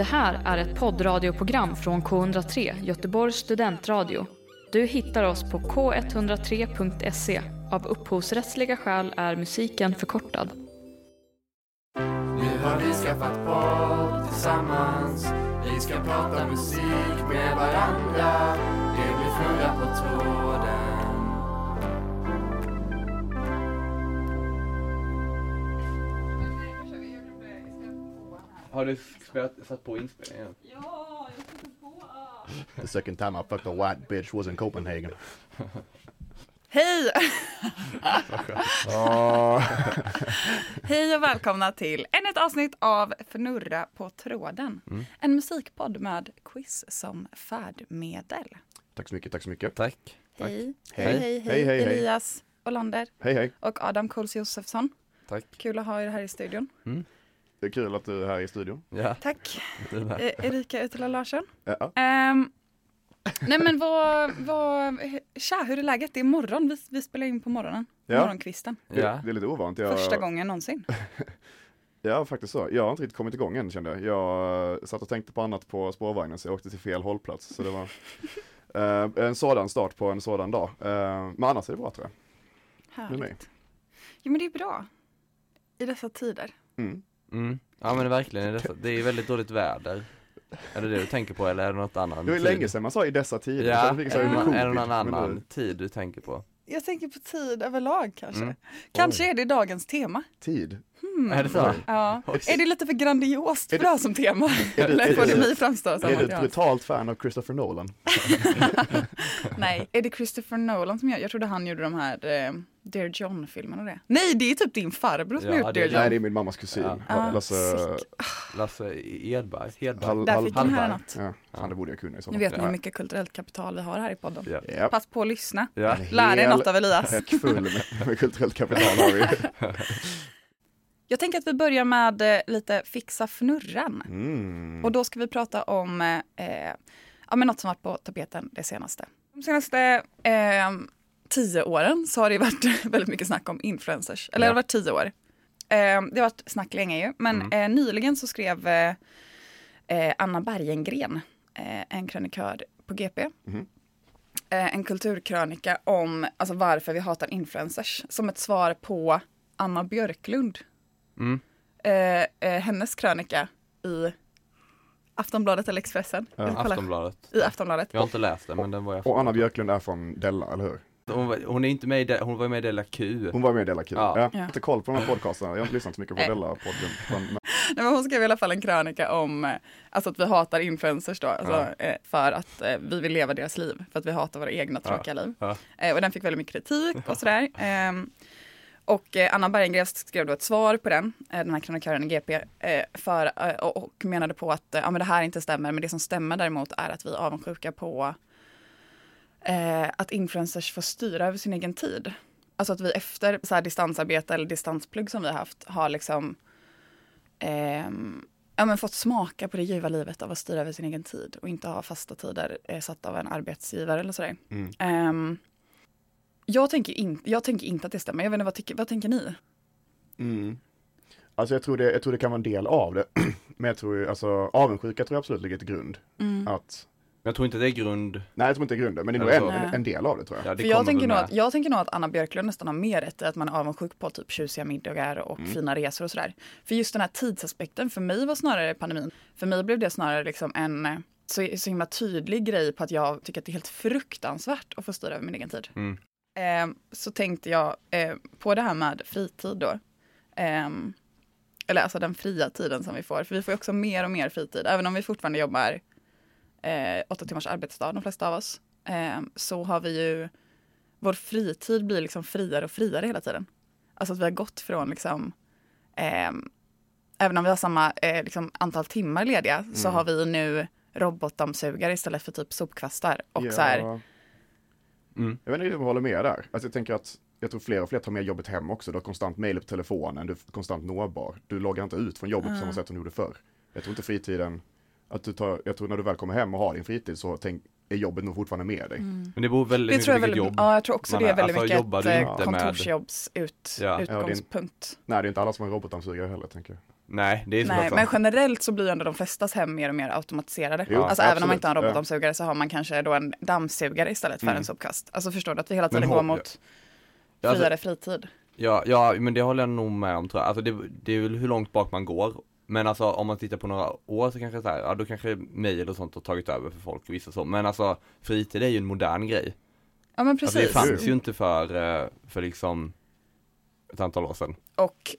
Det här är ett poddradioprogram från K103, Göteborgs studentradio. Du hittar oss på k103.se. Av upphovsrättsliga skäl är musiken förkortad. Nu har vi skaffat podd tillsammans Vi ska prata musik med varandra Det blir Fnurra på tråden Har du spelat, satt på inspelningen? The second time I fucked a white bitch was in Copenhagen. Hej! Hej och välkomna till ännu ett avsnitt av Fnurra på tråden. Mm. En musikpodd med quiz som färdmedel. Tack så mycket, tack så mycket. Tack. Hej. Hej. hej, hej, Hej, hej, hej. Elias Olander Hej hej, och Adam Kols Josefsson. Tack. Kul att ha er här i studion. Det är kul att du är här i studion. Ja, Tack. Eh, Erika Utela Larsson. Ja, Ehm, nej men vad, vad, tja hur är läget? Det är morgon, vi, vi spelar in på morgonen. Ja. Morgonkvisten. det, Ja. det är lite ovant. Jag, Första gången någonsin. Ja, faktiskt så. Jag har inte riktigt kommit igång än kände jag. Jag eh, satt och tänkte på annat på spårvagnen så jag åkte till fel hållplats. Så det var eh, en sådan start på en sådan dag. Men annars är det bra tror jag. Härligt. Jo men det är bra. I dessa tider. Mm. Mm. Ja men verkligen, är det, det är väldigt dåligt väder. Är det det du tänker på eller är det något annat? Det var ju länge sedan man sa i dessa tider. Ja, är det, någon, är det någon annan nu- tid du tänker på? Jag tänker på tid överlag kanske. Mm. Kanske är det dagens tema. Tid. Hmm. Är det så? Ja. Oj. Är det lite för grandiost för det- här som tema? är det- Eller är får det- det mig framstå som Är du ett brutalt fan av Christopher Nolan? Nej, är det Christopher Nolan som gör? Jag trodde han gjorde de här eh, Dear John-filmerna och det. Nej, det är typ din farbror som Ja, har gjort Dear. John. Nej, det är min mammas kusin. Ja. Ah, Lasse. Lasse Edberg? Hedberg? Hall, Där fick här Hallberg. något. Ja, fan, det borde jag kunna i så Nu vet ni hur mycket kulturellt kapital vi har här i podden. Ja. Ja. Pass på att lyssna. Ja. Lär dig något av Elias. Ett full med, med kulturellt kapital har vi. Jag tänker att vi börjar med eh, lite fixa fnurran. Mm. Och då ska vi prata om eh, ja, men något som varit på tapeten det senaste. De senaste eh, tio åren så har det varit väldigt mycket snack om influencers. Eller Ja. det har varit tio år. Eh, det har varit snack länge ju. Men Mm. eh, nyligen så skrev eh, eh, Anna Bergengren, eh, en krönikör på GP, Mhm. eh, en kulturkrönika om alltså, varför vi hatar influencers. Som ett svar på Anna Björklund Mm. eh, eh, hennes krönika i Aftonbladet eller Expressen. Ja. Aftonbladet. I Aftonbladet. Jag har inte läst den men den var jag Och Anna Björklund är från Della, eller hur? Hon, var, hon är inte med i hon var med i Della Q. Hon var med i Della Q. Ja. Jag har Ja. inte koll på de här podcasterna, jag har inte lyssnat så mycket på. Della-podden. Men, men, Nej, men hon skrev i alla fall en krönika om eh, alltså att vi hatar influencers då, alltså, eh, för att eh, vi vill leva deras liv, för att vi hatar våra egna tråkiga liv. Ja. Eh, och den fick väldigt mycket kritik och sådär. Ehm, och eh, Anna Bergengren skrev då ett svar på den, eh, den här krönikören i GP, för, och, och menade på att ja, men det här inte stämmer, men det som stämmer däremot är att vi är avundsjuka på eh, att influencers får styra över sin egen tid. Alltså att vi efter så här distansarbete eller distansplugg som vi har haft har liksom ehm, ja, men fått smaka på det ljuva livet av att styra över sin egen tid och inte ha fasta tider eh, satt av en arbetsgivare eller sådär. mm. Ehm, jag, tänker in, jag tänker inte att det stämmer. Jag vet inte, vad, tycker, vad tänker ni? Mm. Alltså jag tror, det, jag tror det kan vara en del av det. Men jag tror alltså avundsjuka tror jag absolut ligger till grund. Mm. Att, jag tror inte det är grund, nej jag tror inte det är grunden, men det är nog en, en, en del av det tror jag. ja det För jag tänker, nog att, jag tänker nog att Anna Björklund nästan har mer rätt i att man är avundsjuk på typ tjusiga middagar och Mm. fina resor och sådär. För just den här tidsaspekten, för mig var snarare pandemin, för mig blev det snarare liksom en eh, så, så himla tydlig grej på att jag tycker att det är helt fruktansvärt att få styra över min egen tid. Mm. Eh, så tänkte jag eh, på det här med fritid då. Ehm, eller alltså den fria tiden som vi får. För vi får också mer och mer fritid. Även om vi fortfarande jobbar eh, åtta timmars arbetsdag, de flesta av oss. Eh, så har vi ju, vår fritid blir liksom friare och friare hela tiden. Alltså att vi har gått från liksom, ehm, även om vi har samma eh, liksom, antal timmar lediga, så Mm. har vi nu robotdammsugare istället för typ sopkvastar. Och Ja. så här, Mm. Jag vet inte om jag håller med där. Alltså jag tänker att jag tror fler och fler tar med jobbet hem också. Du har konstant mejl på telefonen, du är konstant nåbar. Du loggar inte ut från jobbet på samma sätt som du gjorde förr. Jag tror inte fritiden, att du tar, jag tror när du väl kommer hem och har din fritid så tänk, är jobbet nog fortfarande med dig. Men det beror väldigt Det mycket på vilket jobb. ja, jag tror också det är väldigt Alltså, mycket jobbar ett du inte med- kontorsjobbs ut, Ja. utgångspunkt. Nej, det är inte alla som har en robotdammsugare heller tänker jag. Nej, det är Nej, såklart men sant. generellt så blir ändå de flestas hem mer och mer automatiserade. Jo, alltså även om man absolut. inte har en Ja. robotdammsugare så har man kanske då en dammsugare istället för Mm. en sopkast. Alltså förstår du att vi hela Men tiden hå- går mot Ja, alltså- friare fritid. Ja, ja, men det håller jag nog med om tror jag. Alltså det, det är väl hur långt bak man går. Men alltså om man tittar på några år så kanske så här, ja då kanske mejl och sånt har tagit över för folk och vissa så. Men alltså fritid är ju en modern grej. Ja men Alltså det precis. fanns ju inte för, eh, för liksom ett antal år sedan. Och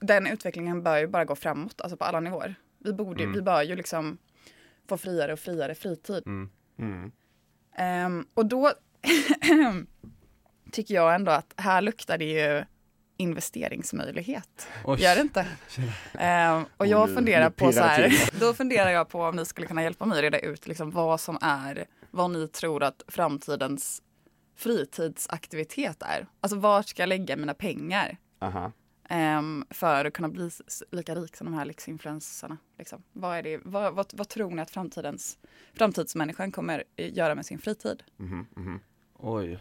den utvecklingen bör ju bara gå framåt, alltså på alla nivåer. Vi, borde, Mm. vi bör ju liksom få friare och friare fritid. Mm. Mm. Ehm, och då tycker jag ändå att här luktar det ju investeringsmöjlighet. Oj. Gör det inte? Ehm, och jag nu- funderar på så här, då funderar jag på om ni skulle kunna hjälpa mig reda ut liksom vad som är, vad ni tror att framtidens fritidsaktivitet är. Alltså vart ska jag lägga mina pengar? Aha. ehm, för att kunna bli lika rik som de här lyxinfluencerna. Liksom. Vad, är det, vad, vad, vad tror ni att framtidens, framtidsmänniskan kommer göra med sin fritid? Mhm, mhm. Oj.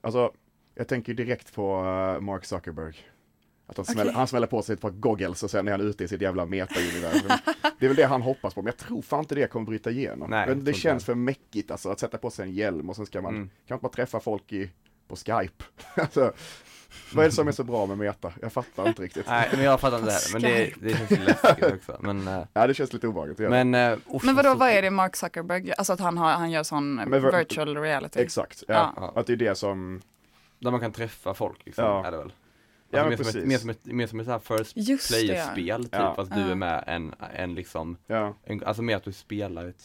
Alltså, jag tänker direkt på eh, Mark Zuckerberg. Att han, smäller, han smäller på sig ett par goggles och sen är han ute i sitt jävla meta-universum. det är väl det han hoppas på, men jag tror fan inte det kommer bryta igenom. Nej, det känns för mäckigt alltså, att sätta på sig en hjälm och sen ska man, Mm. kan man bara träffa folk i, på Skype? alltså, vad är det som är så bra med meta? Jag fattar inte riktigt. Nej men jag fattar inte det här. Men det, det känns ju läskigt också. Men, eh, Ja, det känns lite obehagligt. men, uff, Men vadå, vad är det Mark Zuckerberg, alltså att han, har, han gör sån Men vir- virtual reality? Exakt, ja. Ja. Att det är det som, Där man kan träffa folk liksom, Ja. är det väl? Ja, Alltså, men mer, som ett, mer, som ett, mer som ett så här first Just player-spel typ, Ja. fast du Ja. är med en, en liksom, ja. en, alltså mer att du spelar ett,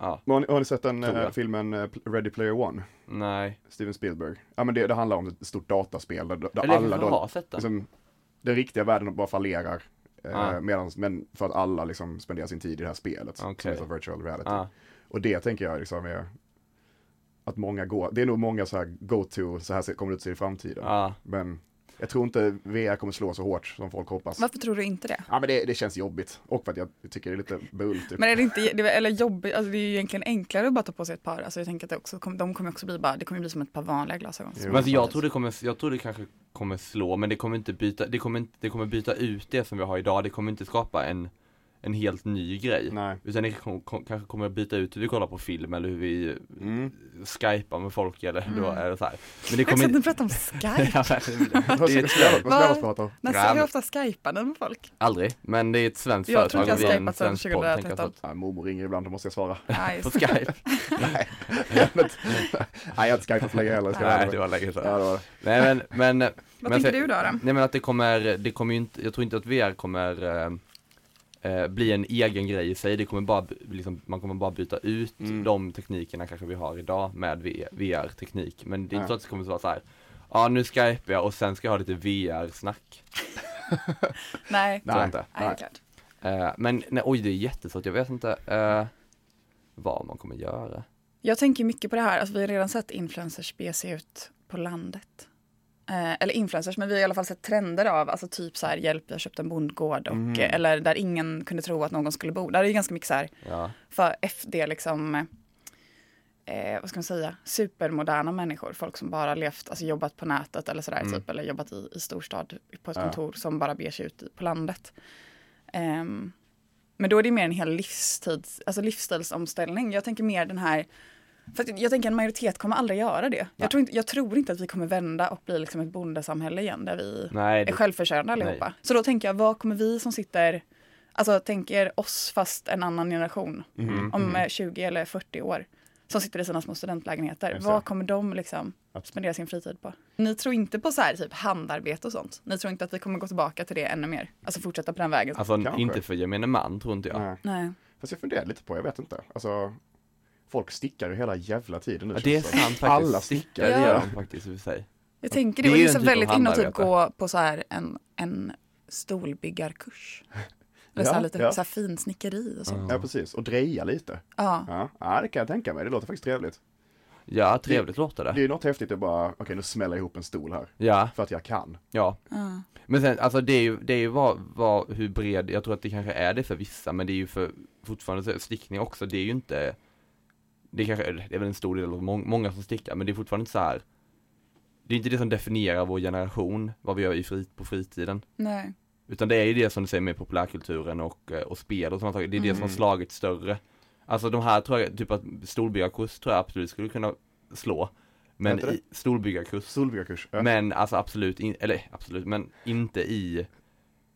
ja, Har ni, har ni sett den eh, jag. filmen eh, Ready Player One? nej. Steven Spielberg. Ja men det, det handlar om ett stort dataspel där, där Eller alla då, har sett den. liksom, den riktiga världen bara fallerar. Eh, Ja. medans, men för att alla liksom spenderar sin tid i det här spelet som Okej. heter virtual reality. Ja. Och det tänker jag liksom är att många går, det är nog många så här go-to, så här kommer det ut se i framtiden. Ja. Men jag tror inte VR kommer slå så hårt som folk hoppas. Varför tror du inte det? Ja men det, det känns jobbigt. Och för att jag tycker det är lite bull typ. Men är det inte, det är, eller jobbigt, alltså det är ju egentligen enklare att bara ta på sig ett par. Alltså jag tänker att det också, de kommer också bli bara, det kommer bli som ett par vanliga glasögon. Jo. Men alltså jag tror det kommer, jag tror det kanske kommer slå, men det kommer inte byta, det kommer inte, det kommer byta ut det som vi har idag, det kommer inte skapa en, en helt ny grej. Nej. Utan det kanske kommer byta ut hur vi kollar på film eller hur vi Mm. skypar med folk eller då Mm. är det så här. Men det Jag kommer att ni inte... pratar om Skype. Ja, det är ett jag- svenskt, jag prata hur ofta skypar ni med folk? aldrig, men det är ett svenskt Jag tror företag inte jag och vi är en skypat sedan svensk podd, tänker jag så 2013. att- Ja, mormor ringer ibland, då måste jag svara. Ja, På. Skype? Nej, jag inte. Nej, jag har inte skypat för länge heller. Jag Nej, det var länge sedan. Ja, det var. Nej men, men Vad men tänker så- du då? då? Nej men att det kommer, det kommer ju inte, jag tror inte att VR kommer eh, bli en egen grej i sig, det kommer bara, liksom, man kommer bara byta ut Mm. de teknikerna kanske vi har idag med VR-teknik, men det är inte Ja. så att det kommer att vara så här. Ja nu skypar jag och sen ska jag ha lite VR-snack. Nej, Nej. inte. nej, det är klart. Eh, men nej, oj det är jättesvårt, jag vet inte eh, vad man kommer göra. Jag tänker mycket på det här, alltså vi har redan sett influencers bege sig ut på landet. Eh, eller influencers, men vi har i alla fall sett trender av, alltså typ så här, hjälp, jag köpte en bondgård och, eh, eller där ingen kunde tro att någon skulle bo. Där är det ganska mycket så här, Ja, för FD liksom, eh, vad ska man säga, supermoderna människor, folk som bara levt, alltså jobbat på nätet eller sådär Mm. typ, eller jobbat i, i storstad på ett Ja. kontor som bara beger sig ut på landet. Ehm, men då är det mer en hel livstids, alltså livsstilsomställning. Jag tänker mer den här, för att jag tänker en majoritet kommer aldrig göra det. Jag tror, inte, jag tror inte att vi kommer vända och bli liksom ett bondesamhälle igen där vi nej är det, självförsörjande allihopa. Så då tänker jag, vad kommer vi som sitter, alltså tänker oss fast en annan generation Mhm. om eh, 20 eller 40 år som sitter i sina små studentlägenheter. Vad kommer de liksom Att- spendera sin fritid på? Ni tror inte på så här typ handarbete och sånt? Ni tror inte att vi kommer gå tillbaka till det ännu mer? Alltså fortsätta på den vägen? alltså Kanske. inte för gemene man tror inte jag. Nej. Nej. Fast jag funderar lite på, jag vet inte. Alltså, folk stickar ju hela jävla tiden nu. Ja, det är det. sant faktiskt. Alla stickar, stickar. det Ja. gör de faktiskt i och för sig. Jag tänker Det det, är och ju det är så typ väldigt inne att typ gå på så här en, en stolbyggarkurs. Eller så Ja, här lite ja. så här finsnickeri och sånt. Ja, precis. Och dreja lite. Ja. Ja. ja, det kan jag tänka mig. Det låter faktiskt trevligt. Ja, trevligt låter Det är det. ju något häftigt att bara, okej nu smäller jag ihop en stol här. Ja, För att jag kan. ja. Ja. Men sen, alltså det är ju, det är ju vad, vad, hur bred, jag tror att det kanske är det för vissa, men det är ju för fortfarande så, stickning också, det är ju inte Det är kanske, det är väl en stor del av må, många som stickar, men det är fortfarande inte så här Det är inte det som definierar vår generation, vad vi gör i frit, på fritiden. Nej. Utan det är ju det som du säger med populärkulturen och, eh, och spel och saker, det är det som har Mm. slagit större Alltså de här tror jag, typ att storbyggarkurs tror jag absolut skulle kunna slå Men i storbyggarkurs Solbyggarkurs. Ja. Men alltså absolut, in, eller absolut, men inte i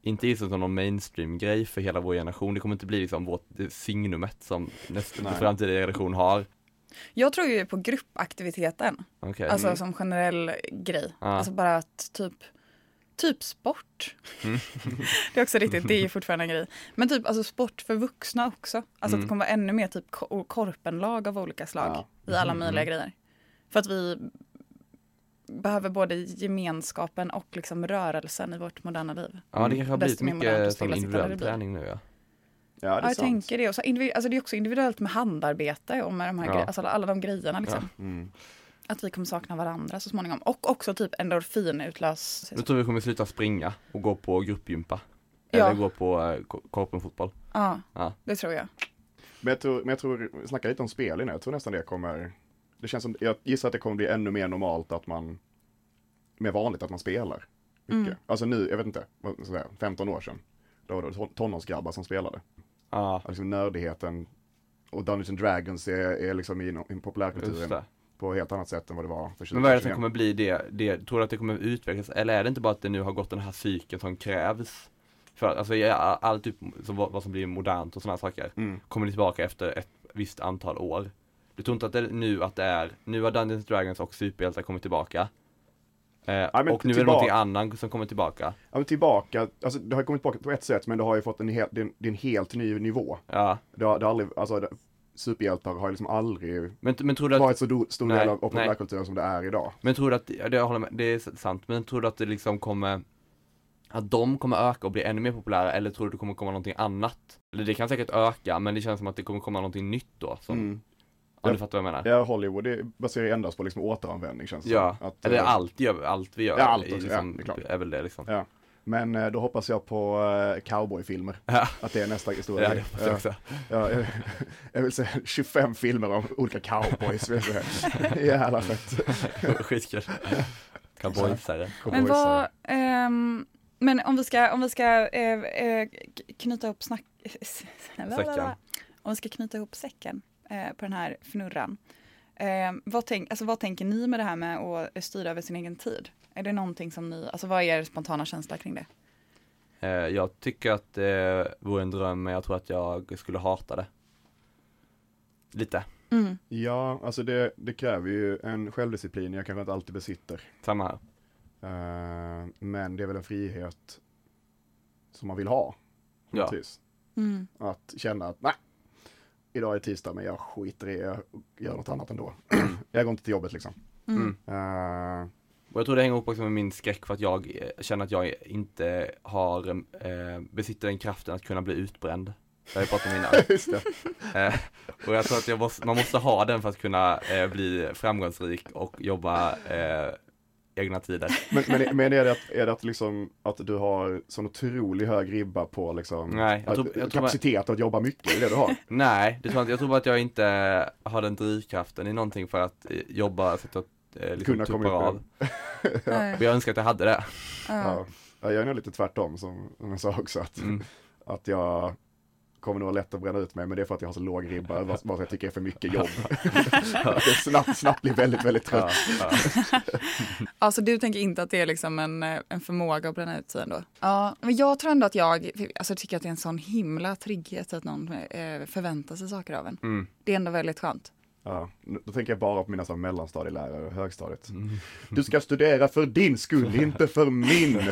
Inte i som någon mainstream grej för hela vår generation, det kommer inte bli liksom vårt signumet som nästa Nej. framtida generation har Jag tror ju på gruppaktiviteten, Okej, alltså Mm. som generell grej. Ja. Alltså bara att typ, typ sport. Mm. det är också riktigt, det är ju fortfarande en grej. Men typ alltså sport för vuxna också. Alltså att Mm. det kommer vara ännu mer typ ko- korpenlag av olika slag i alla Mm. möjliga grejer. För att vi behöver både gemenskapen och liksom rörelsen i vårt moderna liv. Ja det kanske har blivit mycket som individuell träning nu ja Ja, det är Ja, jag sant. tänker det. Och så individ, alltså det är också individuellt med handarbete och med de här Ja. alltså alla de grejerna. Liksom. Mm. Att vi kommer sakna varandra så småningom. Och också typ endorfinutlös. Nu tror vi kommer sluta springa och gå på gruppgympa Ja. Eller gå på eh, ko- korpenfotboll Ja, Ja. det tror jag. Men jag tror, men jag tror, vi snackar lite om spel innan, jag tror nästan det kommer, det känns som, jag gissar att det kommer bli ännu mer normalt att man, mer vanligt att man spelar. Mycket. Mm. Alltså nu, jag vet inte, vad- sådär, 15 år sedan, då var det ton- tonårsgrabbar som spelade. Ja, Alltså nördigheten och Dungeons and Dragons är, är liksom i, i populärkulturen på ett helt annat sätt än vad det var för 20 Men vad är det som kommer bli det, det, tror du att det kommer utvecklas, eller är det inte bara att det nu har gått den här cykeln som krävs? För alltså allt typ, som, vad som blir modernt och sådana saker, Mm. kommer tillbaka efter ett visst antal år. Du tror inte att det är nu att det är, nu har Dungeons Dragons och superhjältar kommit tillbaka. Eh, men och nu är det tillbaka- någonting annat som kommer tillbaka. Ja men tillbaka, alltså det har kommit tillbaka på ett sätt men det har ju fått en, hel, det är en, det är en helt ny nivå. Ja, Det har, det har aldrig, alltså det, superhjältar har liksom aldrig men, men tror du att varit så do, stor Nej, del av populärkulturen som det är idag. Men tror du att, ja, det, jag håller med, det är sant, men tror du att det liksom kommer Att de kommer öka och bli ännu mer populära eller tror du det kommer komma någonting annat? Eller det kan säkert öka men det känns som att det kommer komma någonting nytt då som, Mm. Om du fattar vad jag menar? Ja, Hollywood det baserar ju endast på liksom återanvändning känns det Ja, som. Att, eller eh, allt, gör, allt vi gör Ja, allt är, också, liksom, ja, det är klart. är väl det liksom Ja. Men eh, då hoppas jag på eh, cowboyfilmer. Ja. Att det är nästa stora Ja, det hoppas jag också. Ja, jag, jag vill säga 25 filmer om olika cowboys. Jävla fett. Skitkul Cowboysare Men vad, ehm, men om vi ska, om vi ska eh, k- knyta ihop snack... Säcken. Om vi ska knyta ihop säcken på den här fnurran. Eh, vad, tänk, alltså, vad tänker ni med det här med att styra över sin egen tid? Är det någonting som ni, alltså vad är er spontana känsla kring det? Eh, Jag tycker att det vore en dröm men jag tror att jag skulle hata det Lite, Mm. Ja, alltså det, det kräver ju en självdisciplin jag kanske inte alltid besitter. samma här Eh, men det är väl en frihet som man vill ha. Ja. Mm. Att känna att nej, idag är tisdag men jag skiter i jag gör något annat ändå. jag går inte till jobbet liksom. Mm. Eh, Och jag tror det hänger ihop också med min skräck för att jag eh, känner att jag inte har, eh, besitter den kraften att kunna bli utbränd. Det har jag pratat om innan. just det. Eh, och jag tror att jag måste, man måste ha den för att kunna eh, bli framgångsrik och jobba eh, egna tider. Men, men, men är det, att, är det att, liksom, att du har sån otrolig hög ribba på liksom, Nej, jag tror- att, jag tror kapacitet att jobba mycket, är det du har? Nej, det tror jag. Jag tror bara att jag inte har den drivkraften i någonting för att eh, jobba så att jag eh, liksom Kunna komma av. Och jag önskar att jag hade det. Ja. Ja. Ja, jag är nog lite tvärtom som, som jag sa också, att, Mm. att jag kommer nog ha lätt att bränna ut mig, men det är för att jag har så låg ribba, vad, vad jag tycker är för mycket jobb. att jag snabbt, snabbt blir väldigt, väldigt trött. Ja, ja. Alltså du tänker inte att det är liksom en, eh, en förmåga att bränna ut sig ändå? Ja, men jag tror ändå att jag alltså, tycker att det är en sån himla trygghet att någon eh, förväntar sig saker av en. Mm. Det är ändå väldigt skönt. Ja, då tänker jag bara på mina så mellanstadielärare och högstadiet. Mm. Du ska studera för din skull, inte för min.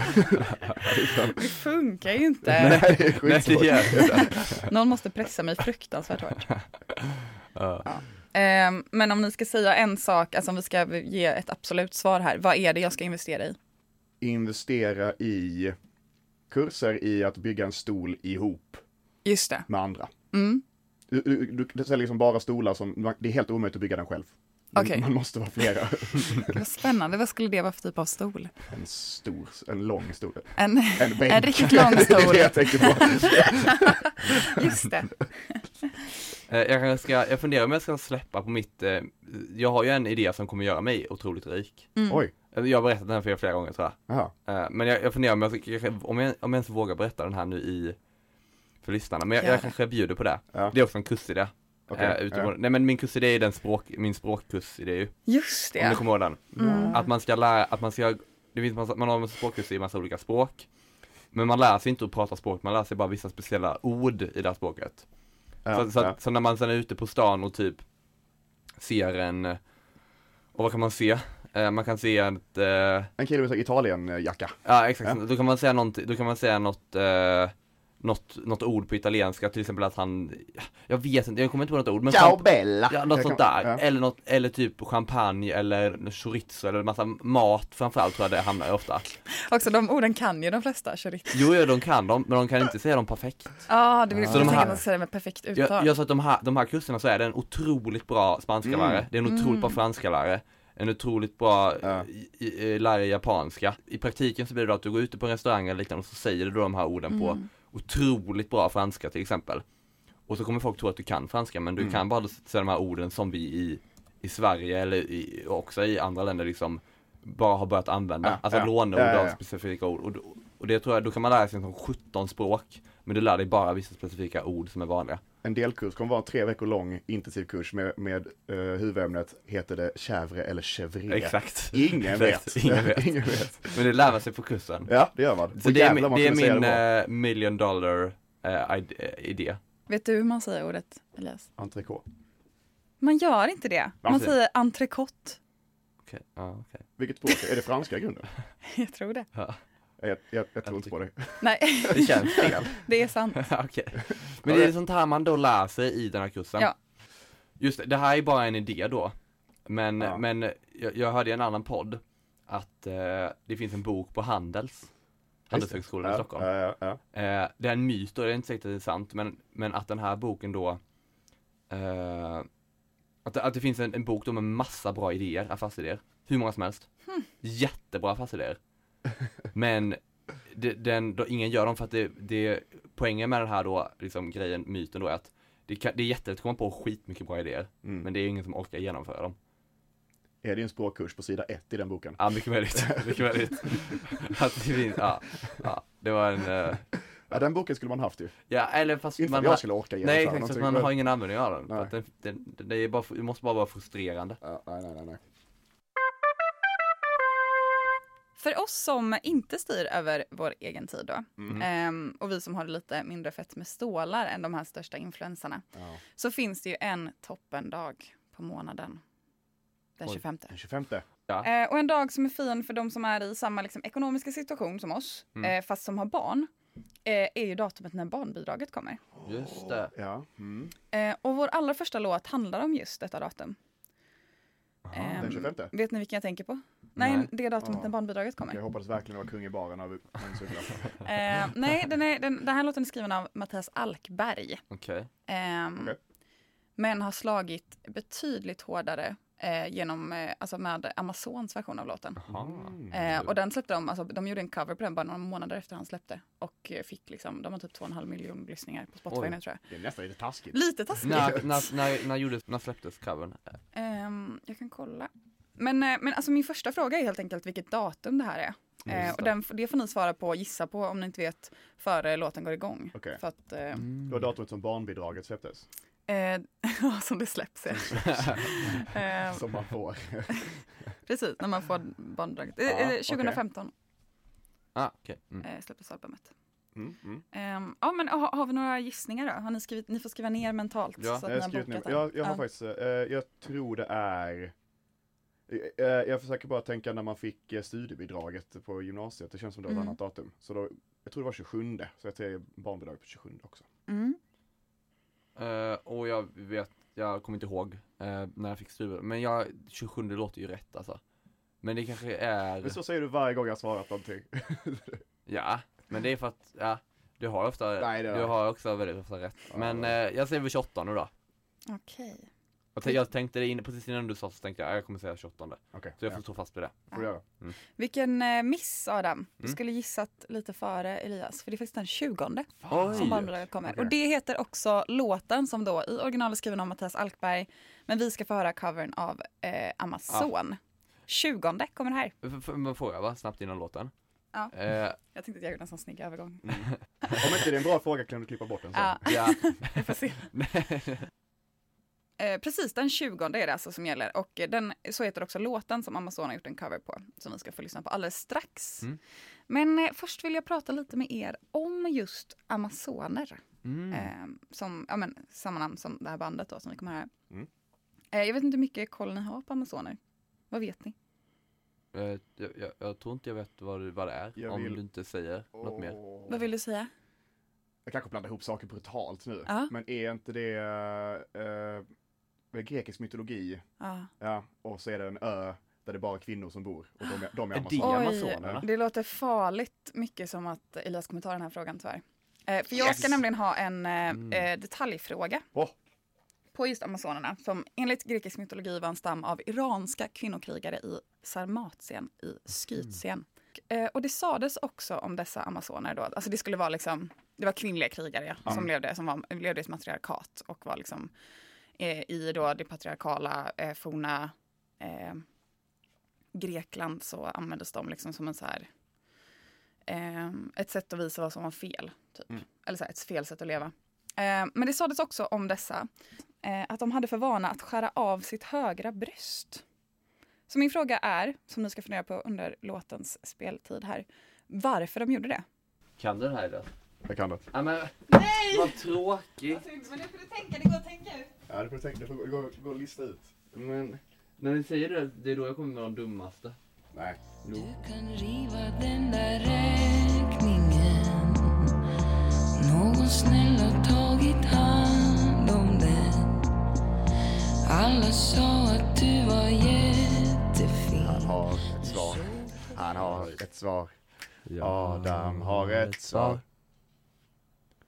Det funkar ju inte. Nej, det är Nej, det. Någon måste pressa mig fruktansvärt hårt. Ja. Ehm, men om ni ska säga en sak, alltså om vi ska ge ett absolut svar här, vad är det jag ska investera i? Investera i kurser i att bygga en stol ihop Just det. med andra. Mm. Du, du, du säljer liksom bara stolar som, det är helt omöjligt att bygga den själv. Man, Okej. man måste vara flera. Vad spännande, vad skulle det vara för typ av stol? En stor, en lång stol. En, En bänk. en riktigt lång det är stol. det jag tänker på. Just det. Eh, jag ska, jag funderar om jag ska släppa på mitt, eh, jag har ju en idé som kommer göra mig otroligt rik. Mm. Oj, Eh, Jag har berättat den här för er flera gånger tror jag. jaha. Eh, Men jag, jag funderar om jag, om jag, om jag ens vågar berätta den här nu i, för lyssnarna. Men jag, jag det. kanske bjuder på det. Ja. Det är också en kursidé. Okej, Eh, utifrån, ja. Nej men min kursidé är den språk, min språkkursidé ju. Just Om du det. kommer ihåg den. Mm. Att man ska lära, att man ska, det finns massa, man har en språkkurs i massa olika språk. Men man lär sig inte att prata språk, man lär sig bara vissa speciella ord i det här språket. Ja, så, så, ja. så när man sen är ute på stan och typ ser en, och vad kan man se? Eh, man kan se ett, eh, En kille med Italien-jacka. ja exakt, Ja. då kan man säga något, då kan man säga något, eh, något, något ord på italienska, till exempel att han, jag vet inte, jag kommer inte på något ord men champ- Bella! Ja, något Jag sånt kan- där. ja. Eller, något, eller typ champagne eller chorizo eller massa mat framförallt tror jag det hamnar ofta. Också de orden kan ju de flesta, chorizo. Jo, jo, de kan dem, men de kan inte säga dem perfekt. Ja, det vill Så jag de tänka här- att man säga det med perfekt uttal. jag sa att de här, de här kurserna så är det en otroligt bra spanska Mm. lärare, det är en otroligt bra franska lärare, en otroligt bra Ja. i- lärare i japanska. I praktiken så blir det då att du går ute på en restaurang eller liknande och så säger du då de här orden på Mm. Otroligt bra franska till exempel. Och så kommer folk tro att du kan franska men du Mm. kan bara säga de här orden som vi i, i Sverige eller i, också i andra länder liksom bara har börjat använda. Ja, alltså ja. låneord Ja, ja, av specifika ord. Och, och det tror jag, då kan man lära sig som 17 språk men du lär dig bara vissa specifika ord som är vanliga. En delkurs kommer vara en tre veckor lång intensiv kurs med, med uh, huvudämnet heter det chèvre eller chèvre. Exakt. Ingen Exakt. vet. Ingen vet. Ingen vet. Men det lär man sig på kursen. Ja, det gör man. Så det är, man det är min det eh, million dollar eh, idé. Vet du hur man säger ordet, Elias? Entrecote. Man gör inte det. Man Varför? säger entrecote. Okej, ja okej. Vilket språk? Är det franska i grunden? Jag tror det. Ja, Jag, jag, jag tror inte på det. Nej, det känns fel. det är sant. Okej. Men det är sånt här man då lär sig i den här kursen. Ja. Just det, det här är bara en idé då. Men, Ja. men jag, jag hörde i en annan podd att eh, det finns en bok på Handels, Handelshögskolan i Ja, Stockholm. Ja, ja, ja. Eh, det är en myt och det är inte säkert att det är sant, men, men att den här boken då eh, att, det- att det finns en, en bok då med massa bra idéer, affärsidéer. Hur många som helst. Jättebra affärsidéer. Men det, den, då, ingen gör dem för att det, det, poängen med den här då, liksom grejen, myten då är att det, kan, det är jättelätt att komma på skitmycket bra idéer, Mm. men det är ingen som orkar genomföra dem. Är det en språkkurs på sida ett i den boken? Ja, mycket möjligt. mycket möjligt. att det finns, ja, ja, det var en, eh, Ja, den boken skulle man haft ju. ja, eller fast Inte man att jag skulle orka Nej, genomföra exakt, att någonting, man men- har ingen användning av den. För Nej. att den, den, den, är bara, det måste bara vara frustrerande. Ja, nej, nej, nej, För oss som inte styr över vår egen tid då, Mm. ehm, och vi som har lite mindre fett med stålar än de här största influenserna, Ja. så finns det ju en toppendag på månaden. Den Oj. 25. Den 25. Eh, och en dag som är fin för de som är i samma liksom, ekonomiska situation som oss, Mm. eh, fast som har barn, eh, är ju datumet när barnbidraget kommer. Just det. Ja. Mm. Och vår allra första låt handlar om just detta datum. Ehm, Den 25. vet ni vilken jag tänker på? Nej, Nej. det datumet Ja. när barnbidraget kommer. Jag hoppades verkligen det var kung i baren av. Eh, nej, den, är, den, den här låten är skriven av Mattias Alkberg. Okej. Ehm, Okej. Men har slagit betydligt hårdare eh, genom, eh, alltså med Amazons version av låten. Jaha. Eh, och den släppte de, alltså de gjorde en cover på den bara några månader efter han släppte. Och eh, fick liksom, de har typ 2,5 miljoner lyssningar på Spotify Oj. nu tror jag. Det är nästan lite taskigt. Lite taskigt. När, när, när, när, gjordes, när släpptes covern? Ehm, jag kan kolla. Men, eh, men alltså min första fråga är helt enkelt vilket datum det här är. Eh, och det. den, det får ni svara på och gissa på om ni inte vet före låten går igång. Okej. För att, eh, Mm. Det var datumet som barnbidraget släpptes. eh, som det släpps. Ja. eh, Som man får. precis, när man får barnbidraget. Eh, Ja, eh, okej. 2015 Ah, okej. Mm. eh, släpptes albumet. Mm, mm. Ehm, ja men har, har vi några gissningar då? Har ni skrivit, ni får skriva ner mentalt. Ja. så att Jag, ni har skrivit ner, jag, jag har Ja. faktiskt, jag tror det är jag försöker bara tänka när man fick eh, studiebidraget på gymnasiet. Det känns som det var ett Mm. annat datum. Så då, jag tror det var 27. Så jag säger barnbidraget på 27 också. Mm. Eh, och jag vet, jag kommer inte ihåg eh, när jag fick studier, men jag, 27 låter ju rätt alltså. Men det kanske är, Men så säger du varje gång jag svarat någonting. ja, men det är för att, ja, du har ofta, Nej, du har också väldigt ofta rätt. Ja, Men eh, jag säger väl 28 nu då. Okej. Jag, tänkte- jag tänkte det in, precis innan du sa så tänkte jag, "Ah, jag kommer säga 28 Okej, Så jag ja, får stå fast vid det får du göra. Vilken eh, miss Adam. Du Mm. skulle gissat lite före Elias, för det är faktiskt den 20 Oj. som barnbidraget kommer. Okej. Och det heter också låten som då i original är skriven av Mattias Alkberg. Men vi ska få höra covern av eh, Amazon. 20 kommer det här. F- Men får jag va, snabbt innan låten? Ja. Eh, Jag tänkte att jag gjorde en sån snygg övergång. Om inte det är en bra fråga kan du klippa bort den sen. Ja, ja, vi får se. Eh, precis, den 20 är det alltså som gäller. Och eh, den, så heter också låten som Amazon har gjort en cover på. Som vi ska få lyssna på alldeles strax. Mm. Men eh, först vill jag prata lite med er om just Amazoner. mm. Eh, som, ja men, samma namn som det här bandet då som vi kommer höra. Mm. Eh, jag vet inte hur mycket koll ni har på Amazoner. Vad vet ni? Eh, jag, jag, jag tror inte jag vet vad, det- vad det är, Jag om vill- du inte säger något mer. Vad vill du säga? Jag kanske blandar ihop saker brutalt nu. Ja. Men är inte det uh, grekisk mytologi? Ja. Ja, och så är det en ö där det är bara kvinnor som bor. Och de är, de är Är det amazoner. Oj, Amazonerna? det låter farligt mycket som att Elias kommer ta den här frågan tyvärr. Eh, för jag ska Yes! nämligen ha en eh, Mm. eh, detaljfråga Åh, på just amazonerna som enligt grekisk mytologi var en stam av iranska kvinnokrigare i Sarmatien i Skytien. Eh, och det sades också om dessa amazoner då, alltså det skulle vara liksom, det var kvinnliga krigare ja, som, levde, som var, levde i ett matriarkat och var liksom eh, i då det patriarkala eh, forna eh, Grekland så användes de liksom som en så här eh, ett sätt att visa vad som var fel. Typ. Eller så här, ett fel sätt att leva. Eh, men det sades också om dessa eh, att de hade för vana att skära av sitt högra bröst. Så min fråga är, som ni ska fundera på under låtens speltid här, varför de gjorde det. Kan du det här då? jag kan det. Ja men, Nej! vad tråkigt! Men det får du tänka, det går att tänka ut. Ja, det får du tänka, det får gå, gå och lista ut. Men, när ni säger det, det är då jag kommer med de dummaste Nej. Jo. Du kan riva den där räkningen Någon snäll har tagit hand om den Alla sa att du var jättefin Han har ett svar. Han har ett svar. Adam har ett svar.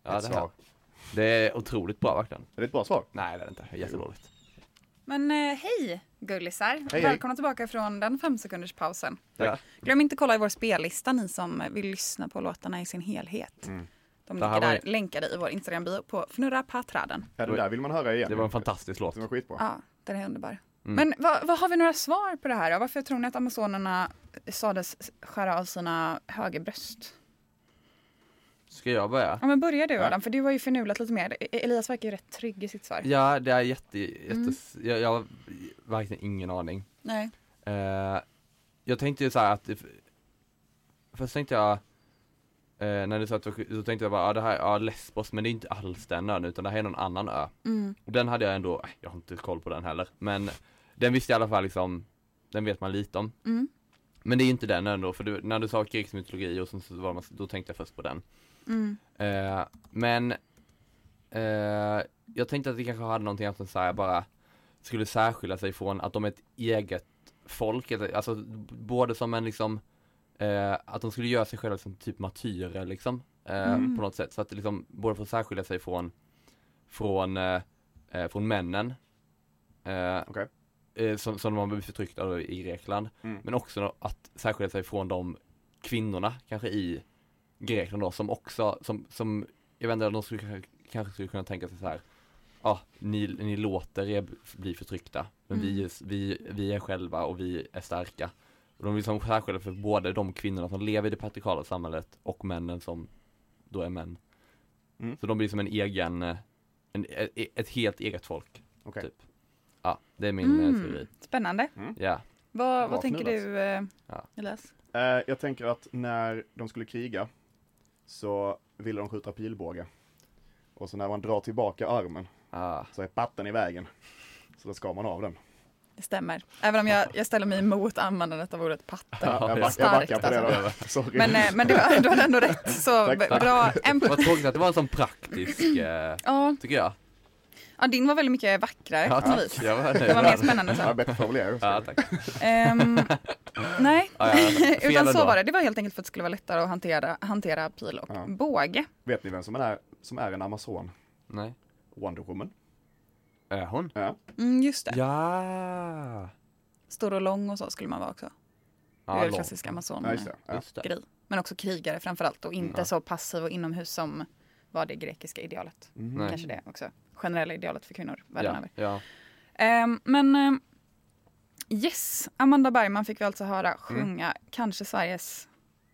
Ett svar. Det är otroligt bra verkligen Är det ett bra svar? Nej det är det inte, jättedåligt Men eh, hej gullisar! hej. Välkomna tillbaka från den fem sekunders pausen. Ja. Glöm inte att kolla i vår spellista ni som vill lyssna på låtarna i sin helhet. Mm. De Det ligger var där länkade i vår Instagram-bio på Fnurra på träden. Ja, den där vill man höra igen. Det var en fantastisk låt Den var skitbra. Ja, den är underbar. Mm. Men vad, vad har vi några svar på det här? då? Varför tror ni att amazonerna sades skära av sina högerbröst? Ska jag börja? Ja men börja du Ja. Adam, för du har ju förnulat lite mer. E- Elias verkar ju rätt trygg i sitt svar. Ja det är jätte, jätte Mm. jag, jag har verkligen ingen aning Nej. Eh, jag tänkte ju så här att, först tänkte jag, eh, när du sa att så tänkte jag bara, ja det här, ja Lesbos, men det är inte alls den ön utan det här är någon annan ö. Mm. Och den hade jag ändå, äh, jag har inte koll på den heller, men den visste jag i alla fall liksom, den vet man lite om. Mm. Men det är inte den ändå, för du, när du sa grekisk mytologi och så, så var man, då tänkte jag först på den. Mm. Eh, men eh, jag tänkte att det kanske hade någonting att de så här bara skulle särskilja sig från att de är ett eget folk, alltså både som en liksom eh, att de skulle göra sig själva som typ martyrer liksom eh, Mm. på något sätt så att liksom både får särskilja sig från från eh, eh, från männen eh, eh, som, som de har blivit förtryckta i Grekland Mm. men också att särskilja sig från de kvinnorna kanske i Grekland då som också, som, som jag vet inte, de skulle kanske, skulle kunna tänka sig så här Ja, ni, ni låter er bli förtryckta men Mm. vi, vi, vi är själva och vi är starka och de vill liksom särskilja för både de kvinnorna som lever i det patriarkala samhället och männen som då är män Mm. Så de blir som en egen, eh, en, ett, ett helt eget folk Okej. typ Ja, det är min Mm. mm. teori Spännande. Ja, Vad, vad tänker du eh, Ja. Elias? Eh, jag tänker att när de skulle kriga så ville de skjuta pilbåge. Och så när man drar tillbaka armen ah. så är patten i vägen. Så då skar man av den. Det stämmer. Även om jag, jag ställer mig emot användandet av ordet patte. Ja, jag, back, jag Starkt, backar på det alltså. då. Sorry. Men, eh, men det var, du hade ändå rätt. Så Tack. bra. En, Vad tråkigt att det var en sån praktisk, eh, ja, tycker jag ja, din var väldigt mycket vackrare Ja, på något vis. Det var mer spännande Ja, sen. bättre formulering. Ja, tack. Ehm, nej, Ja, ja, utan så var det. Det var helt enkelt för att det skulle vara lättare att hantera, hantera pil och Ja. båge. Vet ni vem som är, som är en amazon? Nej. Wonder Woman. Är hon? Ja. Mm, just det. Ja! Stor och lång och så skulle man vara också. Det är ja. Ja, det. Ja. Just det. grej. Men också krigare framförallt och inte Ja. så passiv och inomhus som var det grekiska idealet. Nej. Kanske det också. Generella idealet för kvinnor världen Ja, över. ja. Ehm, men ehm, yes, Amanda Bergman fick vi alltså Mm. höra sjunga kanske Sveriges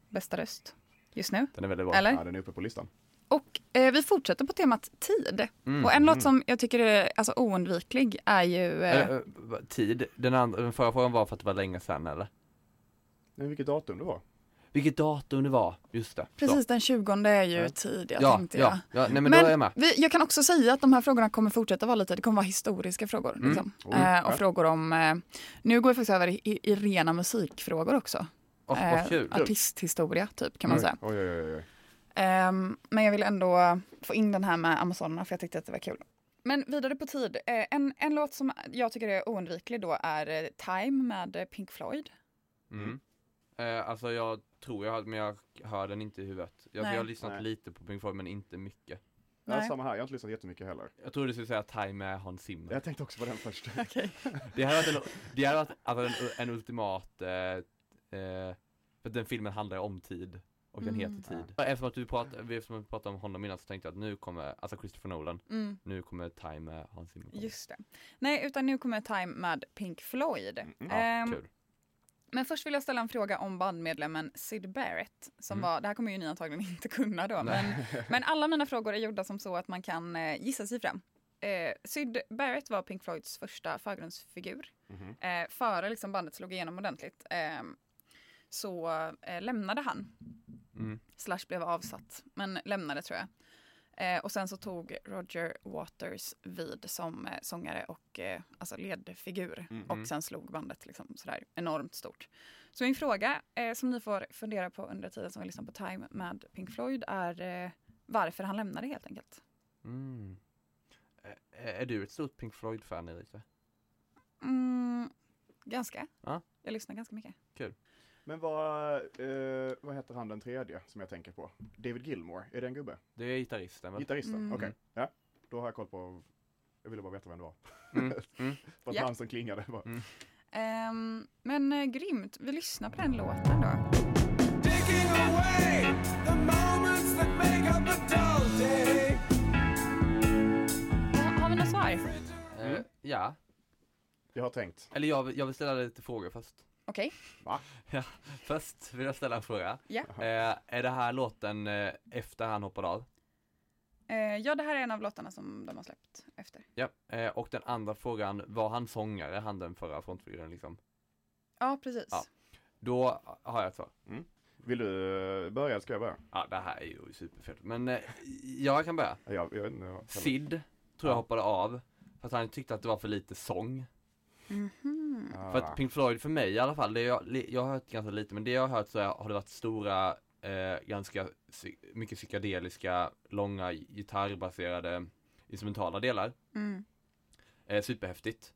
bästa röst just nu. Den är väldigt bra. Eller? ja, den är uppe på listan. Och eh, vi fortsätter på temat tid. Mm. Och en låt som jag tycker är alltså, oundviklig är ju eh, Eh, eh, tid, den, andra, den förra frågan var för att det var länge sedan eller? Men vilket datum det var? Vilket datum det var, just det. Så. precis den 20 är ju Ja. tid jag Ja, tänkte jag. ja, ja, nej men, då är jag med. vi, jag kan också säga att de här frågorna kommer fortsätta vara lite, det kommer vara historiska frågor. Mm. Liksom. Oj, Eh, ja. och frågor om, eh, nu går vi faktiskt över i, i, i rena musikfrågor också. Åh, Eh, kul. artisthistoria typ kan man Mm. säga. Oj, oj, oj, oj. Ehm, men jag vill ändå få in den här med Amazonerna för jag tyckte att det var kul. Men vidare på tid. Eh, en, en låt som jag tycker är oundviklig då är eh, Time med eh, Pink Floyd. Mm. Eh, alltså jag tror jag men jag hör den inte i huvudet. Jag, Nej. jag har lyssnat Nej. lite på Pink Floyd men inte mycket. Ja, Nej. samma här, jag har inte lyssnat jättemycket heller. Jag trodde du skulle säga Time med Hans Zimmer. Jag tänkte också på den först. Okej. Det hade varit en, det hade varit alltså en, en ultimat, eh, eh, för den filmen handlar om tid och den Mm. heter tid. Eftersom att du pratade, eftersom att vi pratade om honom innan så tänkte jag att nu kommer, alltså Christopher Nolan, Mm, nu kommer Time med Hans Zimmer. just det. Nej, utan nu kommer Time med Pink Floyd. Mm, Ja, Ehm, kul. Men först vill jag ställa en fråga om bandmedlemmen Syd Barrett. Som Mm. var, det här kommer ju ni antagligen inte kunna då. Men, men alla mina frågor är gjorda som så att man kan eh, gissa sig fram. Eh, Syd Barrett var Pink Floyds första förgrundsfigur. Mhm. Eh, före liksom bandet slog igenom ordentligt. Eh, så eh, lämnade han. Mm. Slash blev avsatt. Men lämnade tror jag. Eh, och sen så tog Roger Waters vid som eh, sångare och eh, alltså ledfigur. Mm. Och sen slog bandet liksom sådär enormt stort. Så min fråga eh, som ni får fundera på under tiden som vi lyssnar på Time med Pink Floyd är eh, varför han lämnade helt enkelt. Mm. Eh, är du ett stort Pink Floyd-fan Erika? Mm, ganska. Ja. Jag lyssnar ganska mycket. Men vad, eh, vad heter han den tredje som jag tänker på? David Gilmore, är det en gubbe? Det är gitarristen väl? Gitarristen? Mm. Okej, ja. Då har jag koll på, jag ville bara veta vem det var. Mm. Mm. För att Ja. namn som klingade. Bara. Mm. Ehm, men eh, grymt, vi lyssnar på den låten då. Taking away the moments that make up a dull day. Ja, har vi något svar? Mm. ja, Jag har tänkt. eller jag, vill- jag vill ställa lite frågor först. Okej. Först vill jag ställa en fråga. Ja. Eh, är det här låten eh, efter han hoppade av? Eh, ja, det här är en av låtarna som de har släppt efter. Ja, eh, och den andra frågan, var han sångare, han den förra frontfiguren liksom? Ja, precis. Ja. Då har jag ett svar. Vill du eh, börja eller ska jag börja? Ja, det här är ju superfel. Men eh, jag kan börja. Jag, jag inte. jag- Sid, tror jag Ja. hoppade av. För att han tyckte att det var för lite sång. Mhm. Ah. För att Pink Floyd för mig i alla fall, det jag, jag har hört ganska lite, men det jag har hört så har det varit stora, eh, ganska mycket psykedeliska, långa gitarrbaserade instrumentala delar. Mm. Eh, superhäftigt.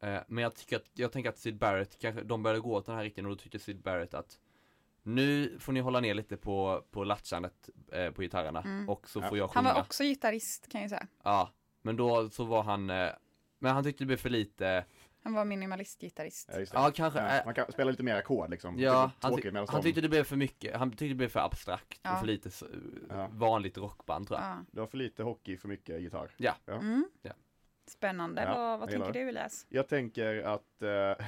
Eh, men jag tycker att, jag tänker att Sid Barrett, kanske, de började gå åt den här riktningen och då tyckte Sid Barrett att nu får ni hålla ner lite på, på latchandet eh, på gitarrerna Mm. och så Ja. får jag Han sjunga. var också gitarrist kan jag säga. Ja, men då så var han, eh, men han tyckte det blev för lite, Han var minimalistgitarrist. Ja, just det. ja kanske, Ja, eh, man kan spela lite mer ackord liksom. Ja, Det är han, ty- han de- tyckte det blev för mycket, han tyckte det blev för abstrakt Ja. och för lite så, Ja. vanligt rockband tror jag. Ja. Det var för lite hockey, för mycket gitarr. Mm. Ja. Spännande. Ja, vad vad tänker du Elias? Jag tänker att eh,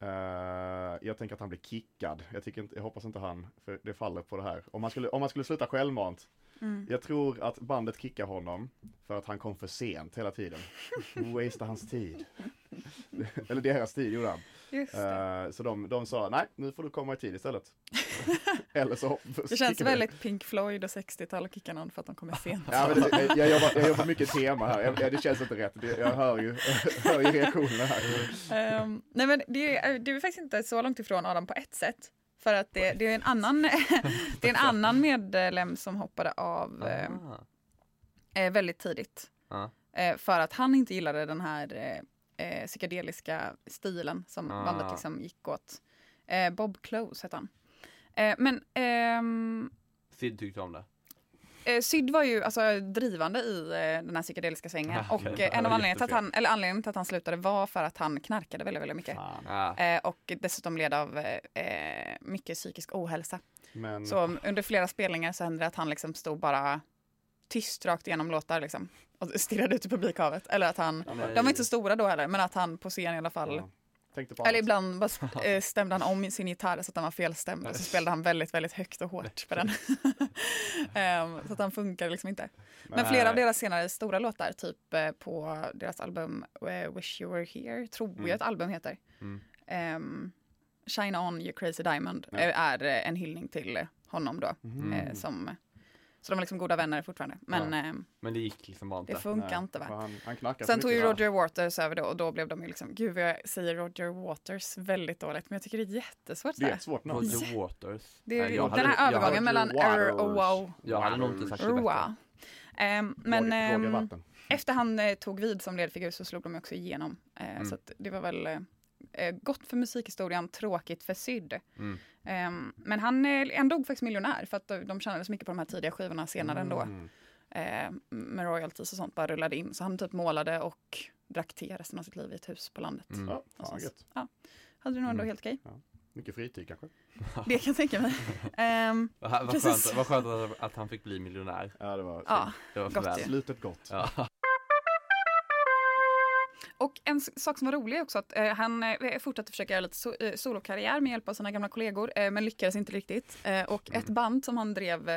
eh, jag tänker att han blir kickad. Jag, tycker inte, jag hoppas inte han, för det faller på det här. Om man skulle, om man skulle sluta självmant. Mm. Jag tror att bandet kickar honom för att han kom för sent hela tiden. Wastea hans tid. Eller deras tid gjorde han. Just det. Eh, så de, de sa, nej nu får du komma i tid istället. Eller så Det känns väldigt Pink Floyd och 60-tal och kicka någon för att de kommer sent. Ja, men det, jag, jobbar, jag jobbar mycket tema här, jag, det känns inte rätt. Det, jag hör ju, hör ju reaktionerna här. Ehm, nej men det är, det är faktiskt inte så långt ifrån Adam på ett sätt. För att det, det är en annan, det är en annan medlem som hoppade av eh, Ah. eh, väldigt tidigt. Ja. Eh, för att han inte gillade den här eh, psykedeliska stilen som Ah. bandet liksom gick åt. Eh, Bob Close hette han. Eh, men ehm, Sid tyckte om det. eh, Syd var ju alltså drivande i eh, den här psykedeliska svängen Ah, okej. och eh, en av anledningarna till att han, eller anledningen till att han slutade var för att han knarkade väldigt, väldigt mycket. Fan. Ja. Eh, och dessutom led av mycket psykisk ohälsa. Men Så under flera spelningar så hände det att han liksom stod bara tyst rakt igenom låtar liksom. Och stirrade ut i publikhavet. Eller att han, Nej. de var inte så stora då heller, men att han på scen i alla fall ja, Eller ibland bara, eh, stämde han om sin gitarr så att den var felstämd och så spelade han väldigt, väldigt högt och hårt på den. Ehm, så att han funkar liksom inte. Men flera av deras senare stora låtar, typ eh, på deras album eh, Wish You Were Here, tror jag ett album heter. Mm. Ehm, Shine On You Crazy Diamond Ja. är en hyllning till honom då. Eh, som, så de är liksom goda vänner fortfarande. Men Ja. ehm, Men det gick liksom bara det inte. funkar Nej, inte va? Han, han Sen tog ju. Roger Waters över då och då blev de ju liksom, gud vad jag säger Roger Waters väldigt dåligt, men jag tycker det är jättesvårt. Det är ett svårt namn. Roger Waters. Det är, jag den hade- här övergången mellan Waters. error och wow. Jag hade nog inte sagt det bättre. Wow. Ehm, men Vatten. efter han eh, tog vid som ledfigur så slog de också igenom. Eh, Mm. Så att det var väl eh, eh, gott för musikhistorien, tråkigt för Syd. Mm. Ehm, men han, eh, han dog faktiskt miljonär för att de- de tjänade så mycket på de här tidiga skivorna senare ändå. Mm. Eh, med royalties och sånt bara rullade in. Så han typ målade och drack te resten av sitt liv i ett hus på landet. Mm. Ja, fan gött. Hade det nog ändå Mm. helt okej. Mycket fritid kanske. Det kan jag tänka mig. Ehm, Vad vad Precis. skönt, vad skönt att, att han fick bli miljonär. Ja, det var ja. Det var Gott slutet gott. Ja. Och en sak som var rolig också att eh, han eh, fortsatte försöka göra lite so eh, solokarriär med hjälp av sina gamla kollegor, eh, men lyckades inte riktigt. Eh, och ett band som han drev,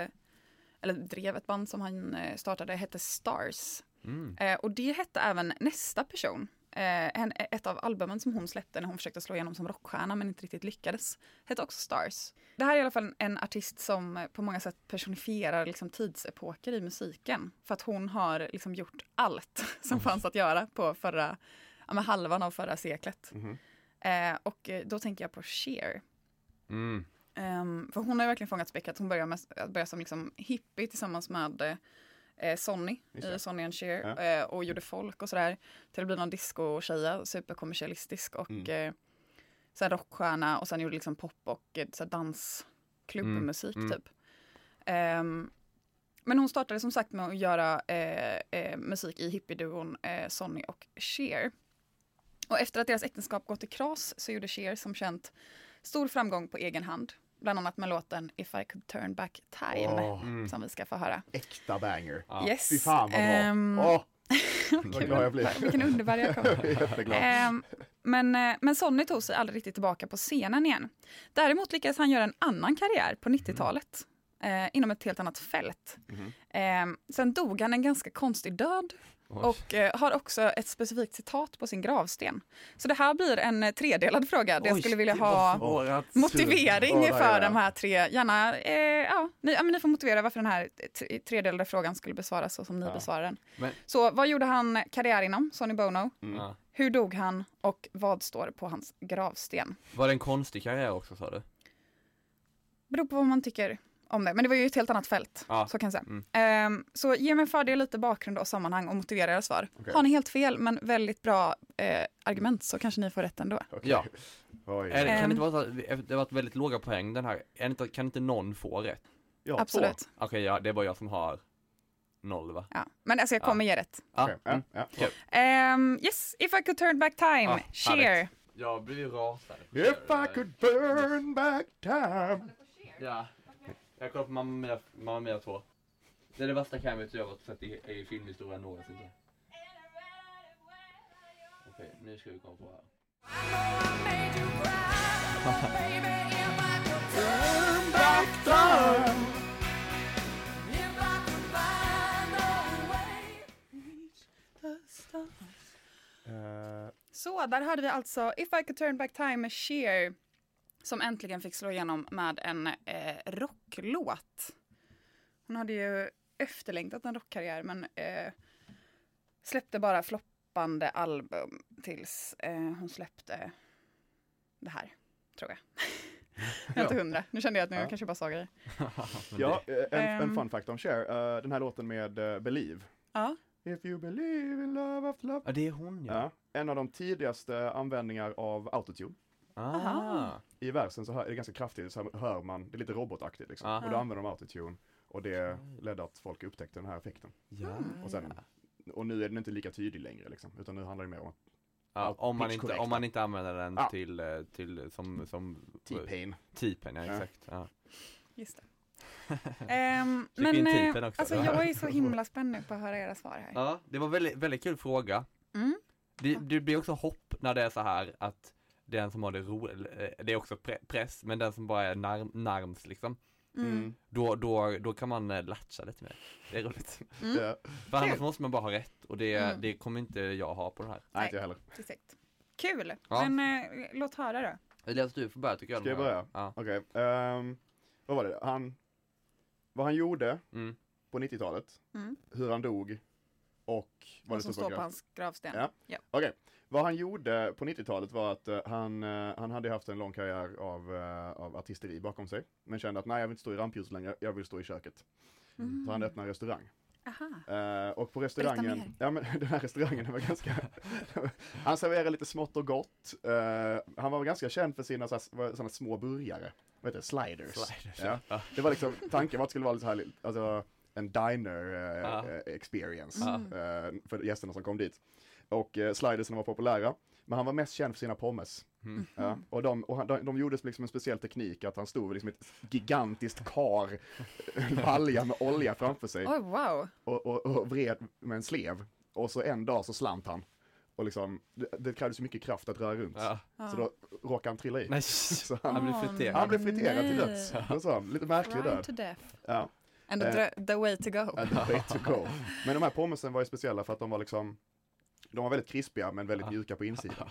eller drev ett band som han startade hette Stars. Mm. Och det hette även nästa person. Eh, en, ett av albumen som hon släppte när hon försökte slå igenom som rockstjärna men inte riktigt lyckades. Hette också Stars. Det här är i alla fall en, artist som eh, på många sätt personifierar liksom, tidsepoker i musiken. För att hon har liksom gjort allt som fanns att göra på förra, ja, halvan av förra seklet. Mhm. Eh, och eh, då tänker jag på Cher. Mm. Ehm, för hon har verkligen fångat späcket. Hon börjar, med, börjar som liksom hippie tillsammans med eh, Sonny i det. Sonny and Cher Ja. eh, och gjorde folk och sådär. Till att bli någon disco-tjeja, superkommersialistisk och Mm. eh, sen rockstjärna och sen gjorde liksom pop och eh, dansklubbmusik Mm, mm. typ. Ehm, men hon startade som sagt med att göra eh, eh, musik i hippieduon eh, Sonny och Cher. Och efter att deras äktenskap gått i kras så gjorde Cher som känt stor framgång på egen hand. Bland annat med låten If I could turn back time Mm. som vi ska få höra. äkta banger. Ja. Yes. Fy fan vad bra. Ehm, Åh, vad glad jag blir. Vilken underbar reaktion. Jätteglad. Ehm, men, eh, men Sonny tog sig aldrig riktigt tillbaka på scenen igen. Däremot lyckades han göra en annan karriär på 90-talet. Eh, inom ett helt annat fält. Mhm. Ehm, sen dog han en ganska konstig död Oj. och eh, har också ett specifikt citat på sin gravsten. Så det här blir en eh, tredelad fråga där jag Oj, skulle vilja var ha motivering är för de här tre. Gärna, eh, ja, ni, ja, men ni får motivera varför den här tredelade frågan skulle besvaras så som ni Ja. besvarar den. Men- Så vad gjorde han karriär inom, Sonny Bono? Mm. Hur dog han och vad står på hans gravsten? Var det en konstig karriär också sa du? Beror på vad man tycker om det, men det var ju ett helt annat fält. Ja. Så kan jag säga. Mm. Ehm, så ge mig för det lite bakgrund och sammanhang och motivera era svar. Okej. Har ni helt fel, men väldigt bra eh, argument så kanske ni får rätt ändå. Okej. Ja. Oj. Är, det- kan Ehm. det inte vara så det har varit väldigt låga poäng den här, inte, kan inte någon få rätt? Ja, Absolut. Okej, ja, det är bara jag som har noll va? Ja. Men alltså jag kommer ge rätt. Ja, Okej, ja, mm. ja. Kul. Ehm, yes, if I could turn back time, Ja, Cher. härligt. Jag blir ju rasad. If I could burn back time. Ja. Jag kollar på Mamma Mia, Mamma Mia 2. Det är det värsta cameot jag har sett i, i filmhistorien någonsin. Okej, okay, Okej, nu ska vi komma på här. Back time. Så, där hade vi alltså If I could turn back time med Cher. Som äntligen fick slå igenom med en eh, rocklåt. Hon hade ju efterlängtat en rockkarriär men eh, släppte bara floppande album tills eh, hon släppte det här, tror jag. jag är inte hundra. Nu kände jag att nu Ja. kanske bara sa grejer. ja, eh, en, en Ehm. fun fact om Cher. eh, den här låten med eh, Believe. Ja, If you believe in love after love. Ja, det är hon ja. Ja, en av de tidigaste användningar av autotune. Ah. I versen så hör, är det ganska kraftigt, så hör man, det är lite robotaktigt liksom. Ja. Och då använder de autotune. Och det ledde att folk upptäckte den här effekten. Ja. Och, sen, och nu är den inte lika tydlig längre liksom, utan nu handlar det mer om Ja, om, man inte, om man inte använder den Ja. till, eh, till som, som T-pain. T-pen, ja Ja. exakt. Ja. Just det. In men eh, också? alltså, jag är så himla spänd på att höra era svar här. ja, det var väldigt, väldigt kul fråga. Mm. Det, det blir också hopp när det är så här att den som har det roligt, det är också pre- press, men den som bara är narm, narms liksom. Mm. Då, då, då kan man eh, latcha lite mer. Det är roligt. Ja. För annars måste man bara ha rätt och det, Mm. det kommer inte jag ha på den här. Nej, inte jag heller. Exakt. Kul! Ja. Men eh, låt höra då. Elias du får börja tycker jag. Ska jag börja? Ja. Okej, ehm, vad var det? Han, vad han gjorde Mm. på 90-talet, Mm. hur han dog och vad Vad det som stod står på hans gravsten. Ja. Ja. Okej, vad han gjorde på 90-talet var att eh, han, eh, han hade haft en lång karriär av, uh, av artisteri bakom sig. Men kände att nej, jag vill inte stå i rampljuset längre, jag vill stå i köket. Så han öppnade en restaurang. Aha. Eh, och på restaurangen, ja men den här restaurangen var ganska, han serverade lite smått och gott. Eh, han var ganska känd för sina såna små burgare, vad heter det, sliders. Sliders, ja. ja. Det var liksom, tanken var att det skulle vara lite så här, alltså en diner eh, eh, experience eh, för gästerna som kom dit. Och eh, slidersen var populära, men han var mest känd för sina pommes. Mm. Ja, och de, och han, de, de gjorde liksom en speciell teknik att han stod liksom ett gigantiskt kar, en balja med olja framför sig Oj, wow. och, och, och vred med en slev. Och så en dag så slant han. Och liksom, det, det krävdes så mycket kraft att röra runt. Ja. Så då råkade han trilla i. Nej, Så han han, Åh, friterad. han blev friterad till döds. Han, lite märklig död. to death. Ja, And Eh. the, the way to go. and the way to go. Men de här pommesen var ju speciella för att de var liksom de var väldigt krispiga men väldigt mjuka på insidan.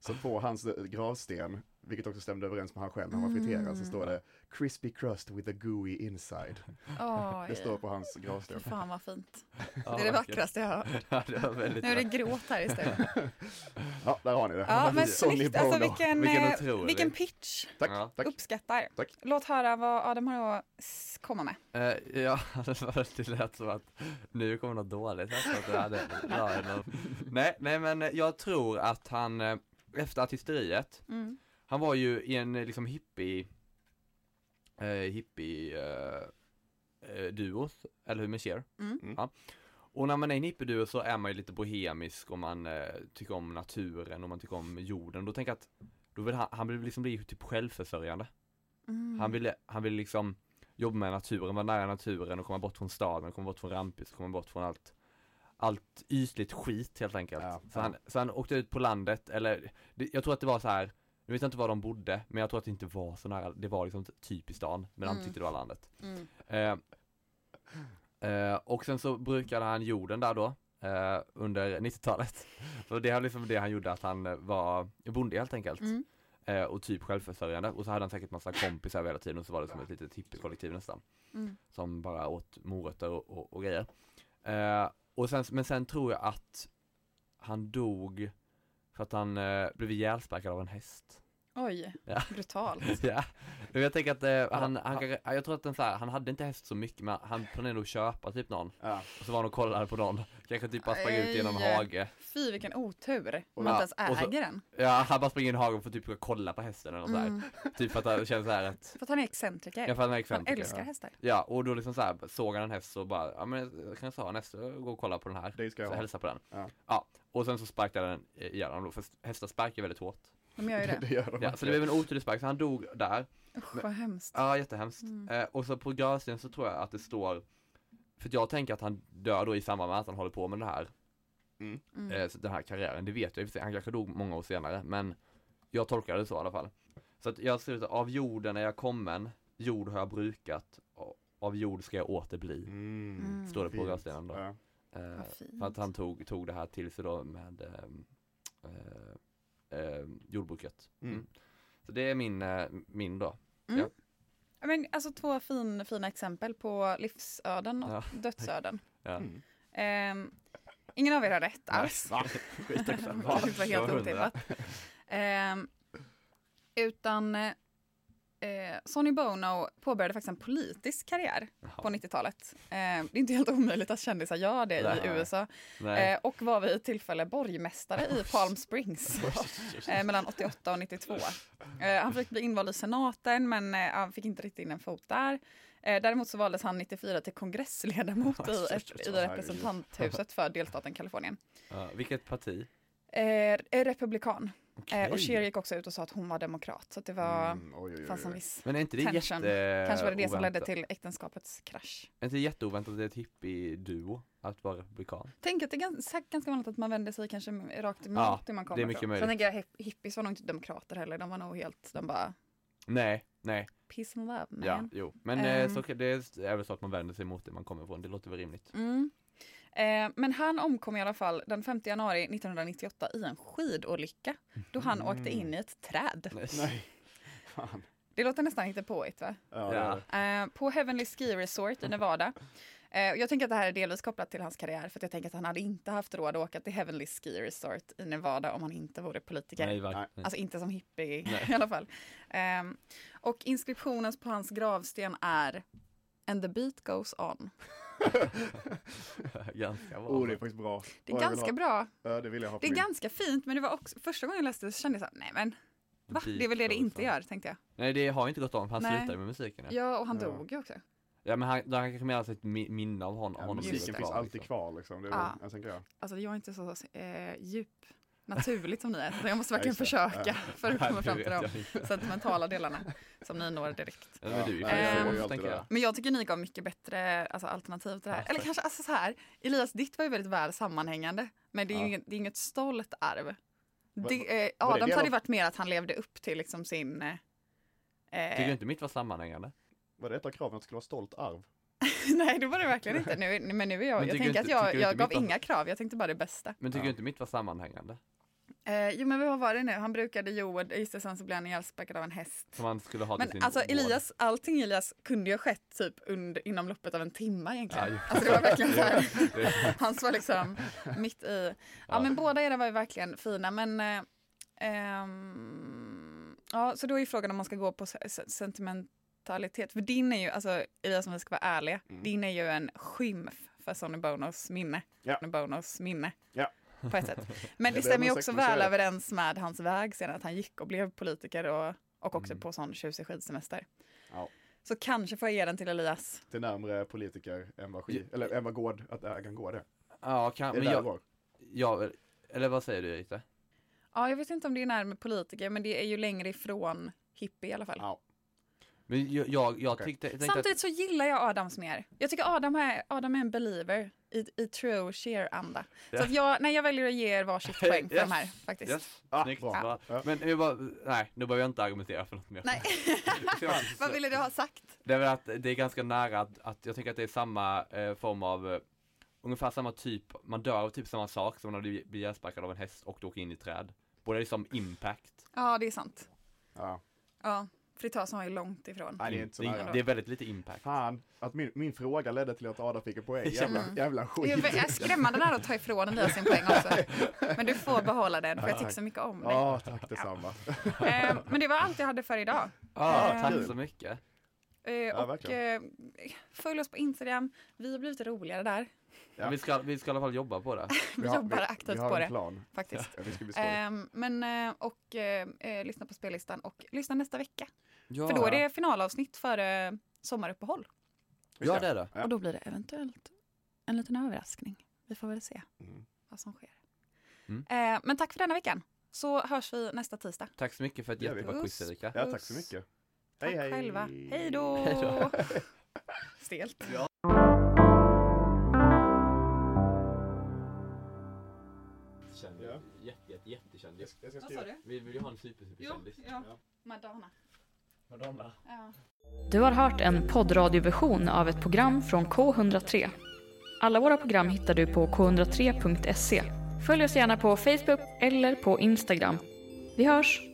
Så på hans gravsten, vilket också stämde överens med han själv när han var friterad, så står det Crispy crust with a gooey inside. Oj. Det står på hans gravsten. Fan vad fint. Det är det vackraste jag har hört. Ja, Nu är det gråt här istället. Ja, där har ni det. Ja, men snyggt. Alltså vilken, Vilken eh, vilken pitch. Tack, Ja. tack. Uppskattar. Tack. Låt höra vad Adam har att komma med. Eh, ja, det lät som att nu kommer något dåligt. Att hade, ja, nej, men jag tror att han eh, efter artisteriet, Mm. Han var ju i en eh, liksom hippie, eh, hippie eh, eh, duo, eller hur med Cher? Mm. Mm. Ja. Och när man är i en hippie-duo så är man ju lite bohemisk och man eh, tycker om naturen och man tycker om jorden. Då tänker jag att, då vill han, han vill liksom bli typ självförsörjande. Mm. Han ville, han ville liksom jobba med naturen, vara nära naturen och komma bort från staden, komma bort från rampis, komma bort från allt allt ytligt skit helt enkelt. Ja, så, ja. han, så han åkte ut på landet, eller det, jag tror att det var så här nu vet jag inte var de bodde, men jag tror att det inte var så nära, det var liksom typ i stan, men han Mm. tyckte det var landet. Mm. Eh, eh, och sen så brukade han jorden där då, eh, under 90-talet. Så det var liksom det han gjorde, att han var bonde helt enkelt. Mm. Eh, och typ självförsörjande. Och så hade han säkert massa kompisar hela tiden och så var det som ett litet hippiekollektiv nästan. Mm. Som bara åt morötter och, och, och grejer. Eh, och sen, men sen tror jag att han dog för att han eh, blev ihjälsparkad av en häst. Oj, Ja. brutalt. ja, Men jag tänker att eh, han, han, kanske- jag tror att den så här, han hade inte häst så mycket men han planerade att köpa typ någon. Ja. Och så var han och kollade på någon. Kanske typ bara sprang ut genom hage. Fy vilken otur. Och- Man inte Ja, ens och så- äger den. Ja, han bara springer in i hagen för att typ kolla på hästen eller något. Mm. Typ för att han känner så här att, För att han är excentriker. jag fattar han exempel. älskar hästar. Ja, och då liksom så här, såg han en häst så bara, ja men jag kan ta en häst och gå och kolla på den här. Det ska jag så ha. hälsa på den. Ja. Ja, och sen så sparkade den ihjäl honom då, för hästar sparkar väldigt hårt. De gör ju Det det. gör de Ja, så det blev en oturlig så han dog där. Usch vad hemskt. Ja, jättehemskt. Mm. Eh, och så på gravstenen så tror jag att det står, för att jag tänker att han dör då i samband med att han håller på med det här, Mm. Mm. eh, så den här karriären. Det vet jag i han kanske dog många år senare, men jag tolkar det så i alla fall. Så att jag skriver av jorden är jag kommen, jord har jag brukat, av jord ska jag åter bli. Mm. Mm. Står det på gravstenen då. Ja. Eh, för att han tog, tog det här till sig då med ehm, eh, eh, jordbruket. Mm. Mm. Så det är min, eh, min då. Mm. Ja. Men, alltså två fin, fina exempel på livsöden och Ja. dödsöden. Ja. Mm. Ehm, ingen av er har rätt alls. Va? Det var helt otippat. Ehm, utan eh, Sonny Bono påbörjade faktiskt en politisk karriär på Jaha. 90-talet. Ehm, det är inte helt omöjligt att kändisar gör det Nej. i USA. Eh, och var vid ett tillfälle borgmästare i Palm Springs eh, mellan 88 och 92. Eh, han försökte bli invald i senaten men eh, han fick inte riktigt in en fot där. Eh, däremot så valdes han 94 till kongressledamot i, ett, i representanthuset för delstaten Kalifornien. Ja, vilket parti? Eh, republikan. Eh, och. Cher gick också ut och sa att hon var demokrat. Så att det var, Mm, oj, oj, oj, fanns en viss Men är inte det tension. jätte... Kanske var det det som ledde oväntat? till äktenskapets krasch. Är inte det jätteoväntat att det är ett hippie-duo att vara republikan? Tänk att det är ganska, säkert ganska vanligt att man vänder sig kanske rakt emot Ja, det man kommer det är mycket från. möjligt. Sen tänker jag hip- hippies var nog inte demokrater heller. De var nog helt, de bara Nej, nej, peace and love man. ja, jo. Men eh, så, det är väl så att man vänder sig mot det man kommer ifrån, det låter väl rimligt. Mm. Eh, men han omkom i alla fall den 5 januari 1998 i en skidolycka då han åkte in i ett träd. Nej, fan. Det låter nästan påhitt va? Ja. Eh, på Heavenly Ski Resort i Nevada. Eh, jag tänker att det här är delvis kopplat till hans karriär för att jag tänker att han hade inte haft råd att åka till Heavenly Ski Resort i Nevada om han inte vore politiker. Nej, verkligen. Alltså inte som hippie Nej. i alla fall. Ehm, och inskriptionen på hans gravsten är And the beat goes on. ganska bra. Oh, det är faktiskt bra. Det är ganska bra. Ja, det vill jag ha Det är min. ganska fint men det var också första gången jag läste det så kände jag så här, nej men va? Det är väl det det inte gör tänkte jag. Nej, det har inte gått om, han Nej. slutade med musiken. Ja, Ja och han Ja. dog ju också. ja men han, han kanske med sig ett mi- minne av honom. Ja, musiken det. finns kvar, alltid liksom. kvar liksom. Det är, Ja. jag tänker jag. Alltså jag är inte så eh, djup naturligt som ni är. Så jag måste verkligen försöka för att komma fram till de sentimentala delarna som ni når direkt. Ja, men du ju jag. Men jag tycker ni gav mycket bättre alltså, alternativ till det här. Ja, Eller kanske alltså, så här, Elias ditt var ju väldigt väl sammanhängande. Men det är ju Ja. inget, det är inget stolt arv. Det, eh, Adams hade ju varit mer att han levde upp till liksom sin... Eh, Tycker du inte mitt var sammanhängande? Var det ett av kraven att det skulle vara stolt arv? nej det var det verkligen inte. Nu, men nu är jag, Men jag tänker inte- att jag, jag gav var- inga krav, jag tänkte bara det bästa. Men tycker Ja. du inte mitt var sammanhängande? Eh, jo men vad var det nu? Han brukade Joel, just det, sen så blev han ihjälspäckad av en häst. Som man skulle ha till Men sin alltså. Elias, allting Elias kunde ju ha skett typ under, inom loppet av en timme egentligen. Ja, alltså det var verkligen så här, hans var liksom mitt i. Ja, Ja. men båda era var ju verkligen fina men eh, ehm, Ja så då är ju frågan om man ska gå på se- se- sentimentalitet. För din är ju, alltså Elias om vi ska vara ärliga, din är ju en skymf för Sonny Bonos minne. Ja. Sonny Bonos minne. Ja. På ett sätt. Men det Det stämmer ju också väl överens med hans väg sen att han gick och blev politiker och, och också Mm. på sån tjusig skidsemester. Ja. Så kanske får jag ge den till Elias. Till närmre politiker än vad, skid, eller än vad gård, att ägaren går det. Ja, kan, Är det men jag, var? jag, eller vad säger du Rita? Ja, jag vet inte om det är närmare politiker, men det är ju längre ifrån hippie i alla fall. Ja. Men jag, jag, jag Okej. tyckte, tänkte att, Samtidigt så gillar jag Adams mer. Jag tycker Adam är, Adam är en believer i, i true sheer-anda. Ja. Så att jag, nej, jag väljer att ge er varsitt poäng för Yes. de här faktiskt. yes, Ah, snyggt. Ja. Men jag bara, nej, nu behöver jag inte argumentera för något mer. Nej, vad ville du ha sagt? Det är väl att det är ganska nära att, att jag tänker att det är samma eh, form av eh, Ungefär samma typ, man dör av typ samma sak som när du blir ihjälsparkad av en häst och du åker in i ett träd. Både liksom impact. Ja, det är sant. Ja. Ja, Fritösen var ju långt ifrån. Nej, det är inte så det, nära. det är väldigt lite impact. Fan, att min, min fråga ledde till att Ada fick en poäng. Jävla, Mm. jävla Det är skit. vä- är skrämmande nära att ta ifrån Elias sin poäng också. Men du får behålla den, för jag tycker så mycket om dig. Ja, tack detsamma. Eh, Men det var allt jag hade för idag. Ja, Eh, tack kul. så mycket. Eh, och eh, verkligen. följ oss på Instagram. Vi har blivit roligare där. Ja. Vi, ska, vi ska i alla fall jobba på det. Vi har- jobbar aktivt vi på det plan. faktiskt. Ja. Ehm, men eh, och eh, eh, lyssna på spellistan och lyssna nästa vecka. Ja, För då är det finalavsnitt före sommaruppehåll. Ja, det är det. Och då blir det eventuellt en liten överraskning. Vi får väl se Mm. vad som sker. Mm. Eh, men tack för denna veckan. Så hörs vi nästa tisdag. Tack så mycket för ett jättebra quiz. Erika. Ja, tack så mycket. Tack Hej, hej. själva. Hej då! Hej då. Stelt. Ja. Jätte, jätte, jättekändis. Jag ska Vad skriva. sa du? Vi vill ju ha en super, superkändis. ja. Madonna. Madonna. Ja. Du har hört en poddradioversion av ett program från K103. Alla våra program hittar du på k103.se. Följ oss gärna på Facebook eller på Instagram. Vi hörs!